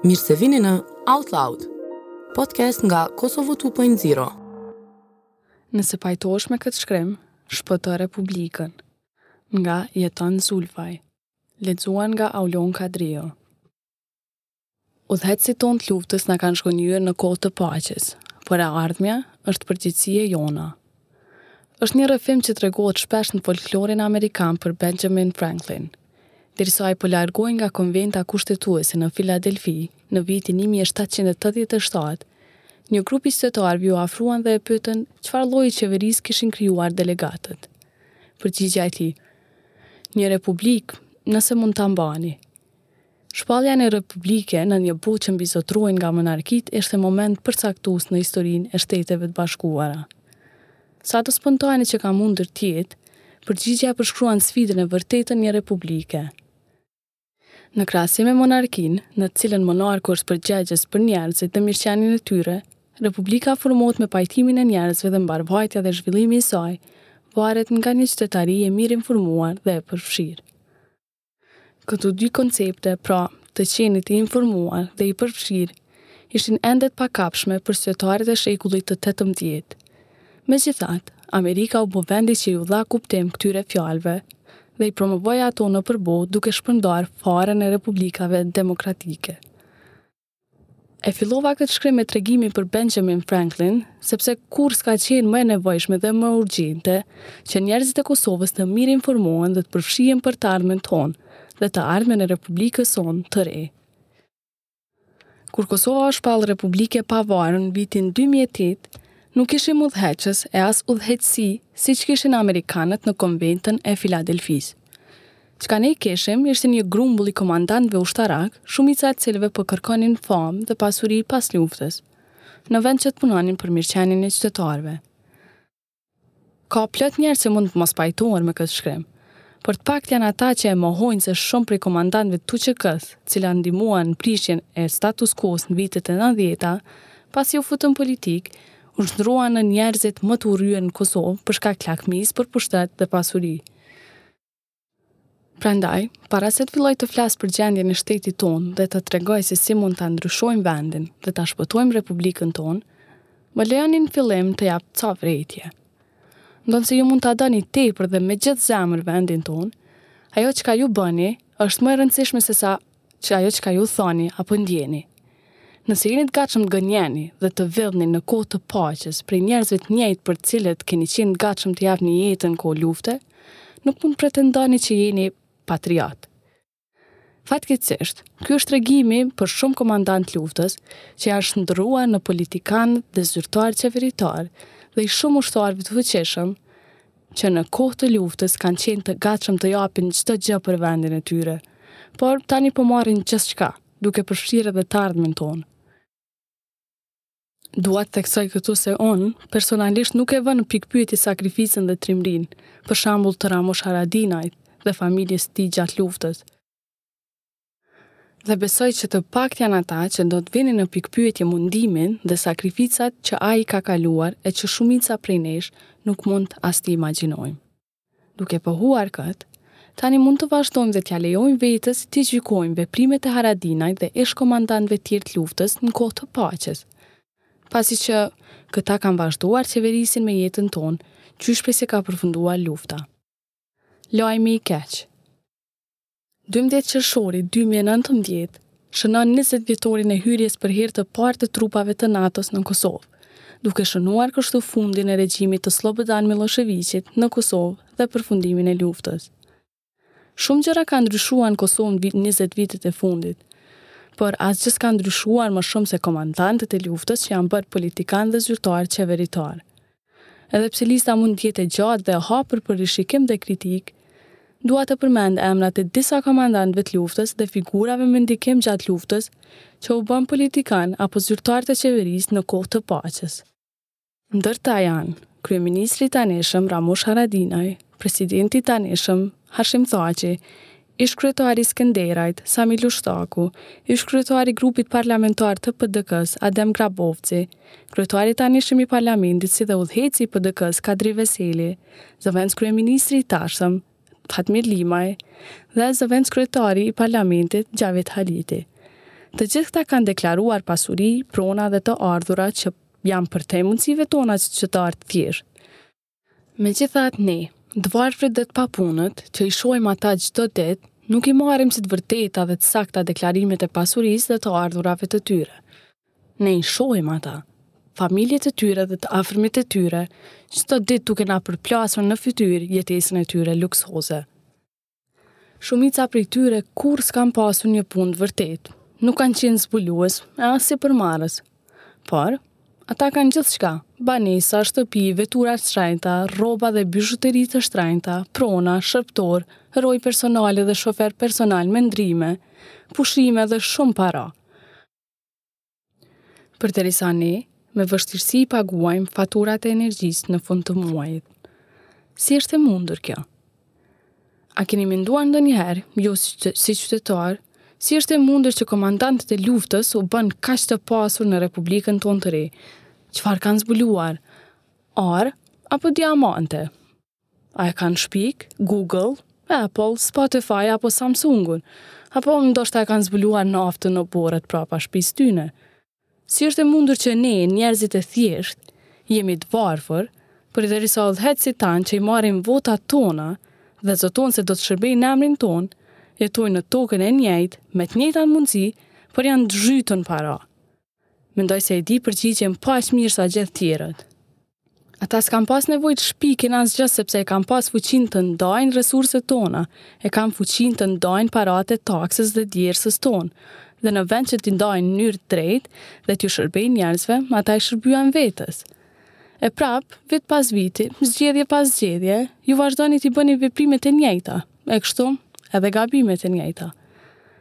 Mirë se vini në Out Loud, podcast nga Kosovo 2.0. Nëse pajtohesh me këtë shkrim, shpëto Republikën. Nga Jeton Zulfaj. Lexuar nga Aulon Kadriu. Udhëheqësit tonë të luftës na kanë zhgënjyer në kohë të paqes, por e ardhmja është përgjegjësi e jona. Është një rrëfim që tregohet shpesh në folklorin amerikan për Benjamin Franklin. Derisa ai po largohej nga Konventa Kushtetuese në Filadelfi në vitin 1787, një grup i qytetarëve iu afruan dhe e pyetën çfarë lloji qeverisë kishin krijuar delegatët. Përgjigja e tij, Një republikë, nëse mund ta mbani. Shpallja e një republike në një botë që mbizotërohej nga monarkitë ishte moment përcaktues në historinë e Shteteve të Bashkuara. Sado spontane që ka mundur të jetë, përgjigja e përshkruan sfidën e vërtetë të një republike. Në krahasim me monarkinë, në të cilën monarku është përgjegjës për njerëzit dhe mirëqenien e tyre, republika formohet me pajtimin e njerëzve dhe mbarëvajtja dhe zhvillimi i saj varet nga një qytetari e mirinformuar dhe e përfshirë. Këto dy koncepte, pra të qenit i informuar dhe i përfshirë, ishin ende të pakapshme për qytetarët e shekullit të 18. Megjithatë, Amerika u bë vendi që iu dha kuptim këtyre fjalëve dhe i promovoi ato nëpër botë duke shpërndarë farën e republikave demokratike. E fillova këtë shkrim me tregimin për Benjamin Franklin, sepse kurrë s'ka qenë më e nevojshme dhe më urgjente që njerëzit e Kosovës të mirinformohen dhe të përfshihen për të ardhmen tonë dhe të ardhmen e Republikës sonë të re. Kur Kosova u shpall Republikë e Pavarur në vitin 2008, nuk kishim udhëheqës e as udhëheqësi siç kishin amerikanët në Konventën e Filadelfisë. Çka ne kishim ishte një grumbull i komandantëve ushtarakë, shumica e të cilëve po kërkonin famë dhe pasuri pas luftës, në vend që të punonin për mirëqenien e qytetarëve. Ka plot njerëz që mund të mos pajtohen me këtë shkrim, por të paktë janë ata që e mohojnë se shumë prej komandantëve të UÇK-së, të cilët ndihmuan në prishjen e status quo-s në vitet e nëntëdhjeta, pasi u futën në politikë, u shndërruan në njerëzit më të urryer në Kosovë për shkak të lakmisë për pushtet dhe pasuri. Prandaj, para se të filloj të flas për gjendjen e shtetit tonë dhe të tregoj se si mund ta ndryshojmë vendin dhe ta shpëtojmë Republikën tonë, më lejoni në fillim të jap ca vërejtje. Ndonëse ju mund ta doni tepër dhe me gjithë zemër vendin tonë, ajo çka ju bëni është më e rëndësishme sesa që ajo çka ju thoni apo ndjeni. Nëse jeni të gatshëm të gënjeni dhe të vidhni në kohë të paqes prej njerëzve të njëjtë për të cilët keni qenë të gatshëm të japni jetën në kohë lufte, nuk mund të pretendoni që jeni patriot. Fatkeqësisht, ky është tregimi për shumë komandantë të luftës që janë shndërruar në politikanë dhe zyrtarë qeveritarë dhe i shumë ushtarëve të fuqishëm që në kohë të luftës kanë qenë të gatshëm të japin çdo gjë për vendin e tyre, por tani po marrin gjithçka, duke përfshirë edhe të ardhmen tonë. Dua të theksoj këtu se unë personalisht nuk e vë në pikëpyetje sakrificën dhe trimërinë, për shembull të Ramush Haradinajt dhe familjes së tij gjatë luftës. Dhe besoj që të paktë janë ata që do të vënin në pikëpyetje mundimin dhe sakrificat që ai ka kaluar e që shumica prej nesh nuk mund as t'i imagjinojmë. Duke pohuar këtë, tani mund të vazhdojmë dhe t'ia lejojmë vetes t'i gjykojmë veprimet e Haradinajt dhe ish-komandantëve tjerë të luftës në kohë të paqes. Pasi që këta kanë vazhduar të qeverisin me jetën tonë, qysh prej se ka përfunduar lufta. Lajmi i keq. Dymbëdhjetë qershori dy mijë e nëntëmbëdhjetë shënon njëzet vjetorin e hyrjes për herë të parë të trupave të NATO-s në Kosovë, duke shënuar kështu fundin e regjimit të Sllobodan Millosheviqit në Kosovë dhe përfundimin e luftës. Shumë gjëra kanë ndryshuar në Kosovë në 20 vitet e fundit, por asgjë s'ka ndryshuar më shumë se komandantët e luftës që janë bërë politikanë dhe zyrtarë qeveritarë. Edhe pse lista mund të jetë e gjatë dhe e hapur për rishikim dhe kritikë, dua të përmend emrat e disa komandantëve të luftës dhe figurave me ndikim gjatë luftës që u bënë politikanë apo zyrtarë të qeverisë në kohë të paqes. Ndër ta janë, kryeministri i tanishëm Ramush Haradinaj, presidenti i tanishëm Hashim Thaçi, Ish-kryetari i Skenderajt, Sami Lushtaku, ish-kryetar i grupit parlamentar të PDK-së, Adem Grabovci, kryetari i tanishëm i Parlamentit si dhe udhëheqësi i PDK-së, Kadri Veseli, zëvendëskryeministri i tashëm, Fatmir Limaj dhe zëvendëskryetari i Parlamentit, Xhavit Haliti. Të gjithë këta kanë deklaruar pasuri, prona dhe të ardhura që janë përtej mundësive tona si qytetarë të thjeshtë. Megjithatë ne, të varfrit dhe të papunët, që i shohim ata çdo ditë, nuk i marrim si të vërteta dhe të sakta deklarimet e pasurisë dhe të ardhurave të tyre. Ne i shohim ata, familjet e tyre dhe të afërmit e tyre, çdo ditë duke na përplasur në fytyrë jetesën e tyre luksoze. Shumica prej tyre kurrë s'kanë pasur një punë të vërtetë. Nuk kanë qenë zbulues e as sipërmarrës. Por, ata kanë gjithçka: banesa, shtëpi, vetura të shtrenjta, rroba dhe bizhuteri të shtrenjta, prona, shërbëtorë, roje personale dhe shoferë personalë me ndërrime, pushime dhe shumë para. Përderisa ne me vështirësi i paguajmë faturat e energjisë në fund të muajit. Si është e mundur kjo? A keni menduar ndonjëherë, ju si qytetarë, si është e mundur që komandantët e luftës u bënë kaq të pasur në Republikën tonë të re? Çfarë kanë zbuluar? Ar apo diamante? A e kanë shpikë Google, Apple, Spotify apo Samsungun? Apo ndoshta e kanë zbuluar naftën në oborret prapa shpisë tyne? Si është e mundur që ne, njerëzit e thjeshtë, jemi të varfër, përderisa udhëheqësit tanë që i marrin votat tona dhe zotohen se do të shërbejnë në emrin tonë, jetojnë në tokën e njëjtë, me të njëjtat mundësi, por janë të zhytun në para. Mendoj se e di përgjigjen po aq mirë sa gjithë tjerët. Ata s'kanë pas nevojë të shpikin asgjë sepse e kanë pas fuqinë të ndajnë resurset tona, e kanë fuqinë të ndajnë paratë e taksës dhe djersës tonë. Dhe në vend që t'i ndajnë në mënyrë të drejtë dhe t'u shërbejnë njerëzve, ata i shërbyen vetes. E prapë, vit pas viti, zgjedhje pas zgjedhje, ju vazhdoni t'i bëni veprimet e njëjta. E kështu, edhe gabimet e njëjta.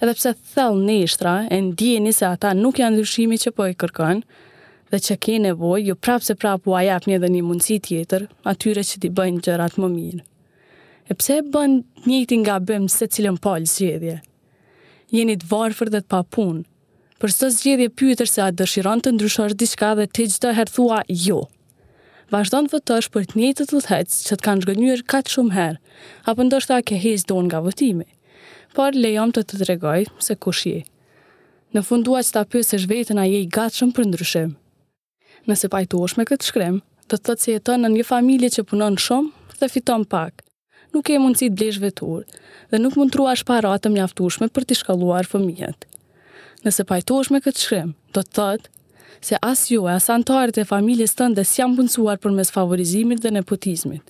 Edhe pse thellë në eshtra e ndjeni se ata nuk janë ndryshimi që po e kërkon, dhe që ke nevojë, ju prapëseprapë ua jepni edhe një mundësi tjetër atyre që t'i bëjnë gjërat më mirë. E pse e bën të njëjtin gabim secilën palë zgjedhje? Jeni të varfër dhe të papunë, Për çdo zgjedhje pyetesh se a dëshiron të ndryshosh diçka dhe ti çdo herë thua jo. Vazhdon të votosh për të njëjtët udhëheqës që të kanë zhgënjyer kaq shumë herë, apo ndoshta ke heqë dorë nga votimi. Por lejomë të të tregoj se kush je. Në fund dua që ta pyesësh veten a je i gatshëm për ndryshim. Nëse pajtohesh me këtë shkrim, do të thotë se jeton në një familje që punon shumë dhe fiton pak. Nuk ke mundësi të blesh veturë dhe nuk mund të ruash para të mjaftueshme për t'i shkolluar fëmijët. Nëse pajtohesh me këtë shkrim, do të thotë se as ju e as anëtarët e familjes tënde s'janë punësuar përmes favorizimit dhe nepotizmit.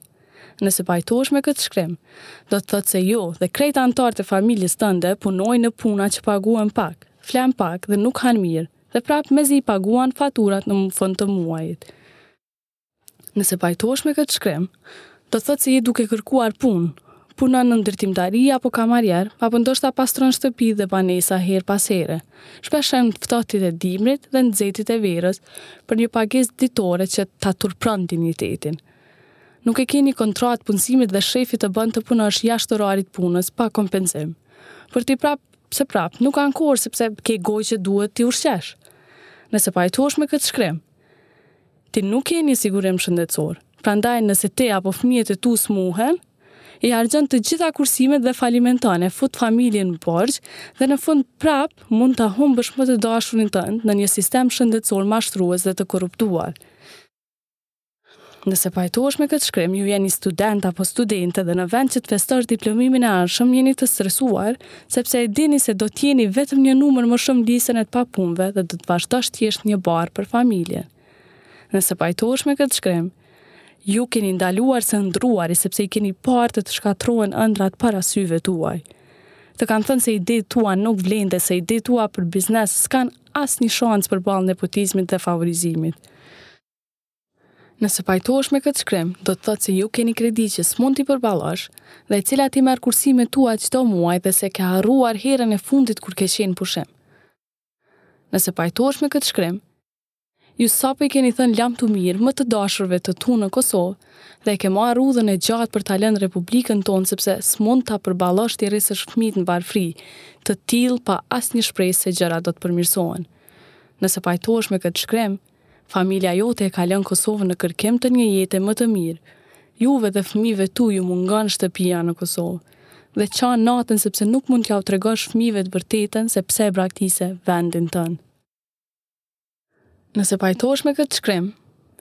Nëse pajtohesh me këtë shkrim, do të thotë se ju dhe krejt anëtarët e familjes tënde punojnë në puna që paguhen pak, flenë pak dhe nuk hanë mirë. dhe prapë mezi i paguan faturat në fund të muajit. Nëse pajtohesh me këtë shkrim, do të thotë se je duke kërkuar punë, punon në ndërtimtari apo kamarier, apo ndoshta pastron shtëpi dhe banesa herë pas here. Shpeshherë në të ftohtit e dimrit dhe nxehtit e verës për një pagesë ditore që ta turpëron dinjitetin. Nuk e ke një kontratë punësimit dhe shefi të bën të punosh jashtë orarit të punës pa kompensim. Por ti prapë Se prapë, nuk ke ankuar sepse ke gojë që duhet t'i ushqesh. Nëse pajtohesh me këtë shkrim, ti nuk ke një sigurim shëndetësor. Prandaj nëse ti apo fëmijët e tu smuhen, i harxhon të gjitha kursimet dhe falimenton, e fut familjen në borxh dhe në fund prapë mund ta humbësh më të dashurin tënd në një sistem shëndetësor mashtrues dhe të korruptuar. Nëse pajtohesh me këtë shkrim, ju jeni student apo studente dhe në vend që të festosh diplomimin e ardhshëm, jeni të stresuar, sepse e dini se do të jeni vetëm një numër më shumë në listën e të papunëve dhe do të vazhdosh të jesh një barrë për familjen. Nëse pajtohesh me këtë shkrim, ju keni ndaluar së ëndërruari sepse i keni parë të të shkatërrohen ëndrrat para syve tuaj. Të kanë thënë se idetë tua nuk vlejnë dhe se idetë tua për biznes s'kanë asnjë shansë përballë nepotizmit dhe favorizimit. Nëse pajtohesh me këtë shkrim, do të thotë se ju keni kredi që s'mund t'i përballosh dhe e cila t'i merr kursimet tua çdo muaj dhe se ke harruar herën e fundit kur ke qenë në pushim. Nëse pajtohesh me këtë shkrim, ju sapo i keni thënë lamtumirë më të dashurve të tu në Kosovë dhe e ke marrë udhën e gjatë për ta lënë Republikën tonë sepse s'mund ta përballosh t'i rrisësh fëmijët në varfëri të tillë pa asnjë shpresë se gjërat do të përmirësohen. Nëse pajtohesh me këtë shkrim, Familja jote e ka lënë Kosovën në kërkim të një jete më të mirë. Juve dhe fëmijëve tu ju mungon shtëpia në Kosovë. Dhe qan natën sepse nuk mund t'ua tregosh fëmijëve të vërtetën se pse e braktise vendin tënd. Nëse pajtohesh me këtë shkrim,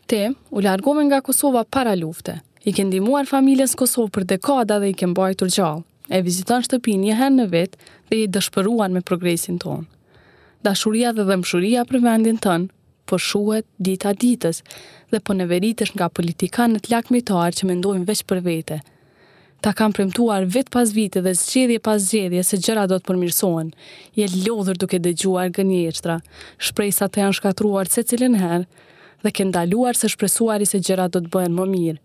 ti u largove nga Kosova para lufte. I ke ndihmuar familjes në Kosovë për dekada dhe i ke mbajtur gjallë. E viziton shtëpinë një herë në vit dhe je dëshpëruar me progresin tonë. Dashuria dhe dhembshuria për vendin tënd po shuhet dita ditës dhe po neveritesh nga politikanët lakmitarë që mendojnë veç për vete. Ta kanë premtuar vit pas viti dhe zgjedhje pas zgjedhje se gjërat do të përmirësohen. Je lodhur duke dëgjuar gënjeshtra. Shpresat të janë shkatërruar secilën herë dhe ke ndaluar së shpresuari se gjërat do të bëhen më mirë,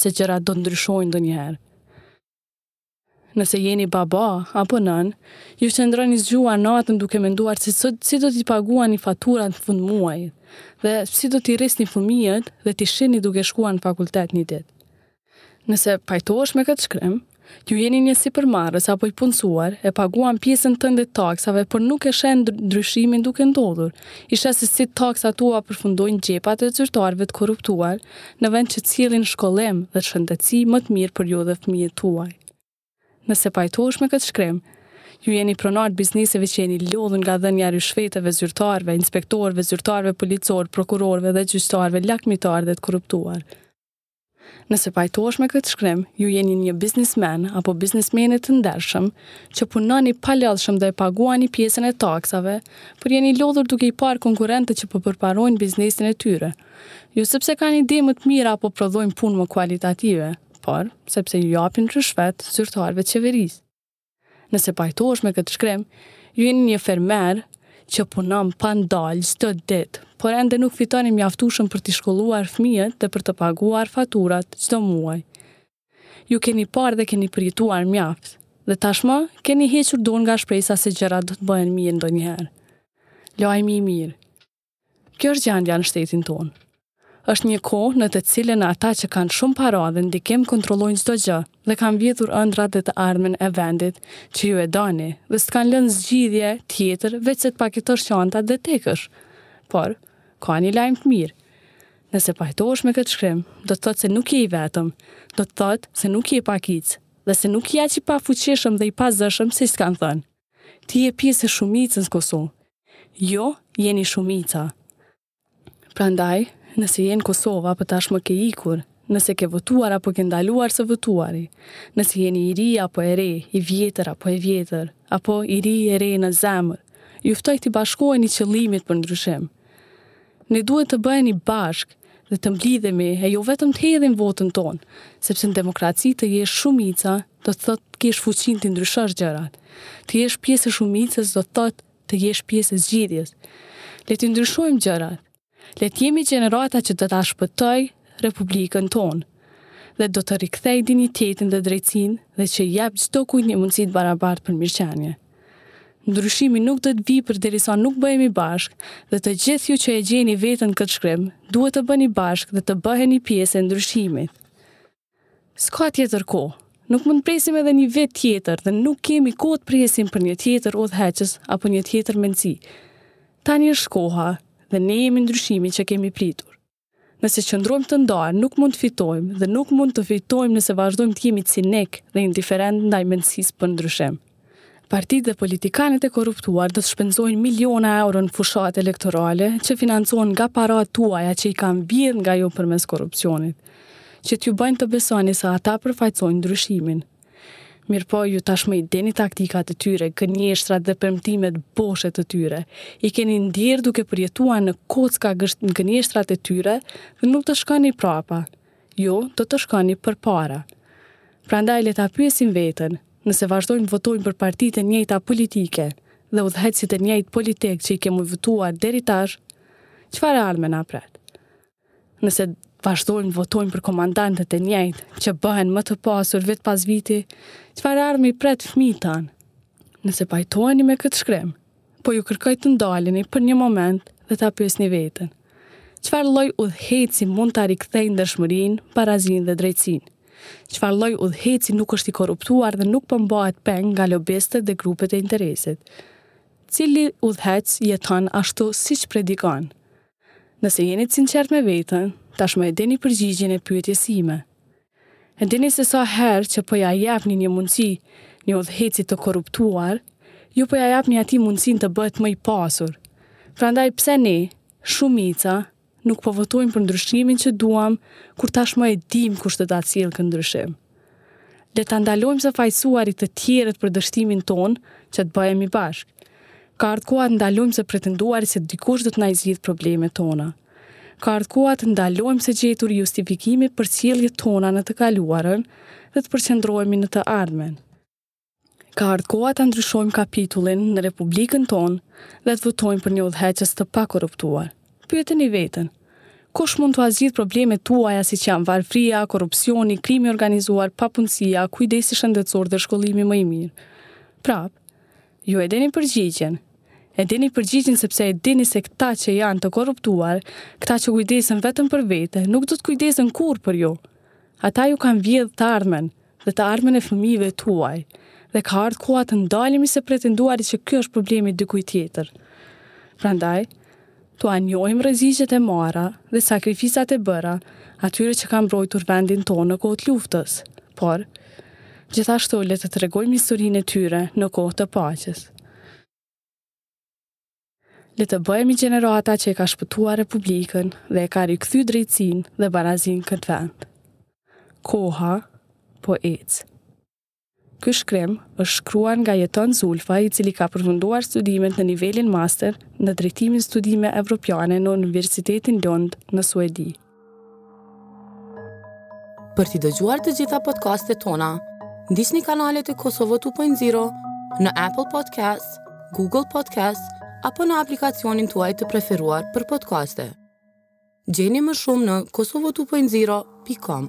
se gjërat do të ndryshojnë ndonjëherë. Nëse jeni baba apo nënë, ju qëndroni zgjuar natën duke menduar se si do t'i paguani faturat në fund muajit dhe si do t'i rrisni fëmijët dhe t'i shihni duke shkuar në fakultet një ditë. Nëse pajtohesh me këtë shkrim, ju jeni një sipërmarrës apo i punësuar, e paguan pjesën tënde të taksave, por nuk e sheh ndryshimin duke ndodhur. I sheh se si taksat tua përfundojnë në xhepat e zyrtarëve të korruptuar në vend që të sjellin shkollim dhe shëndetësi më të mirë për ju dhe fëmijët tuaj. Nëse pajtohesh me këtë shkrim, ju jeni pronarë të bizneseve që jeni lodhur nga dhënia ryshfeteve zyrtarëve, inspektorëve, zyrtarëve policorë, prokurorëve dhe gjyqtarëve lakmitarë dhe të korruptuar. Nëse pajtohesh me këtë shkrim, ju jeni një biznesmen apo biznesmene të ndershëm që punoni palodhshëm dhe paguani pjesën e taksave, por jeni lodhur duke i parë konkurrentët që po përparojnë biznesin e tyre, Jo sepse kanë ide më të mira apo prodhojnë punë më kualitative, por sepse u japin ryshfet zyrtarëve të qeverisë. Nëse pajtohesh me këtë shkrim, ju jeni një fermer që punon pa ndalë çdo ditë, por ende nuk fitoni mjaftueshëm për t'i shkolluar fëmijët dhe për të paguar faturat çdo muaj. Ju keni parë dhe keni përjetuar mjaft, dhe tashmë keni hequr dorë nga shpresa se gjërat do të bëhen mirë ndonjëherë. Lajmi i mirë. Kjo është gjendja në shtetin tonë. Është një kohë në të cilën ata që kanë shumë para dhe ndikim kontrollojnë çdo gjë dhe kanë vjedhur ëndrrat dhe të ardhmen e vendit që ju e doni dhe s'të kanë lënë zgjidhje tjetër veçse të paketosh çantat dhe të ikësh. Por, ka një lajm të mirë. Nëse pajtohesh me këtë shkrim, do të thotë se nuk je i vetëm, do të thotë se nuk je pakicë dhe se nuk je aq i pafuqishëm dhe i pazëshëm siç të kanë thënë. Ti je pjesë e shumicës në Kosovë. Ju jeni shumica. Prandaj, nëse je në Kosovë apo tashmë ke ikur, nëse ke votuar apo ke ndaluar së votuari, nëse jeni i ri apo e re, i vjetër apo e vjetër, apo i ri e re në zemër, ju ftoj t'i bashkoheni qëllimit për ndryshim. Ne duhet të bëhemi bashkë dhe të mblidhemi e jo vetëm të hedhim votën tonë, sepse në demokraci të jesh shumica do të thotë të kesh fuqinë t'i ndryshosh gjërat. Të jesh pjesë e shumicës do të thotë të jesh pjesë e zgjidhjes. Le t'i ndryshojmë gjërat. Le të jemi gjenerata që do ta shpëtojë Republikën tonë dhe do të rikthejë dinjitetin dhe drejtësinë dhe që jep çdokujt një mundësi të barabartë për mirëqenie. Ndryshimi nuk do të vijë përderisa nuk bëhemi bashkë dhe të gjithë ju që e gjeni veten në këtë shkrim, duhet të bëheni bashkë dhe të bëheni pjesë e ndryshimit. S'ka tjetër kohë. Nuk mund të presim edhe një vit tjetër dhe nuk kemi kohë të presim për një tjetër udhëheqës apo një tjetër mendësi. Tani është koha dhe ne jemi ndryshimi që kemi pritur. Nëse qëndrojmë të ndarë, nuk mund të fitojmë dhe nuk mund të fitojmë nëse vazhdojmë të jemi cinik dhe indiferent ndaj mendësisë për ndryshim. Partitë dhe politikanët e korruptuar do të shpenzojnë miliona euro në fushatë elektorale që financohen nga paratë tuaja që i kanë vjedhë nga ju përmes korrupsionit, që t'ju bëjnë të besoni se ata përfaqësojnë ndryshimin. Mirëpo, ju tashmë i dini taktikat e tyre, gënjeshtrat dhe premtimet boshe të tyre. I keni ndjerë duke përjetuar në kocka gënjeshtrat e tyre dhe nuk të shkoni prapa. Jo, do të shkoni përpara. Prandaj le ta pyesim veten, nëse vazhdojmë votojmë për partitë e njëjta politike dhe udhëheqësit e njëjtë politik që i kemi votuar deri tash, çfarë e ardhme na pret? Nëse vazhdojmë votojmë për komandantët e njëjtë që bëhen më të pasur vit pas viti, çfarë e ardhme i pret fëmijët tanë? Nëse pajtoheni me këtë shkrim, Po ju kërkoj të ndaleni për një moment dhe ta pyesni veten. Çfarë lloj udhëheqësi mund ta rikthejë ndershmërinë, barazinë dhe drejtësinë? Çfarë lloj udhëheqësi nuk është i korruptuar dhe nuk po mbahet peng nga lobistët dhe grupet e interesit? Cili udhëheqës jeton ashtu siç predikon? Nëse jeni të sinqertë me veten, tashmë e dini përgjigjen e pyetjes sime. E dini se sa herë që po ia japni një mundësi një udhëheqësi të korruptuar, ju po ia japni atij mundësinë të bëhet më i pasur. Prandaj pse ne, shumica, nuk po votojmë për ndryshimin që duam, kur tashmë e dimë kush do ta sjellë këtë ndryshim? Le ta ndalojmë së fajësuarit të tjerët për dështimin tonë që të bëhemi bashkë. Ka ardhë koha të ndalojmë së pretenduarit se dikush do të na i zgjidhë problemet tona. Ka ardhë koha të ndalojmë së gjeturi justifikimi për sjelljet tona në të kaluarën dhe të përqendrohemi në të ardhmen. Ka ardhë koha ta ndryshojmë kapitullin në Republikën tonë dhe të votojmë për një udhëheqës të pakorruptuar. Pyeteni veten, kush mund t'ua zgjidhë problemet tuaja siç janë varfria, korrupsioni, krimi i organizuar, papunësia, kujdesi shëndetësor dhe shkollimi më i mirë. Prapë, ju e dini përgjigjen. E dini përgjigjen sepse e dini se këta që janë të korruptuar, këta që kujdesen vetëm për vete, nuk do të kujdesen kurrë për ju. Ata ju kanë vjedhë të ardhmen, dhe të ardhmen e fëmijëve tuaj dhe ka ardhë koha të ndalemi së pretenduari që kjo është problem i dikujt tjetër. Prandaj, t'ua njohim rreziqet e marra dhe sakrificat e bëra atyre që kanë mbrojtur vendin tonë në kohë të luftës, por gjithashtu le të tregojmë historinë e tyre në kohë të paqes. Le të bëhemi gjenerata që e ka shpëtuar Republikën dhe e ka rikthy drejtësinë dhe barazinë këtë vend. Koha po ecë. Ky shkrim është shkruar nga Jeton Zulfa, i cili ka përfunduar studimet në nivelin master në drejtimin studime evropiane në Universitetin Lund në Suedi. Për t'i dëgjuar të gjitha podcastet tona, ndiqni kanalet e Kosovo 2.0 në Apple Podcast, Google Podcast apo në aplikacionin tuaj të preferuar për podcaste. Gjeni më shumë në kosovo2.0.com.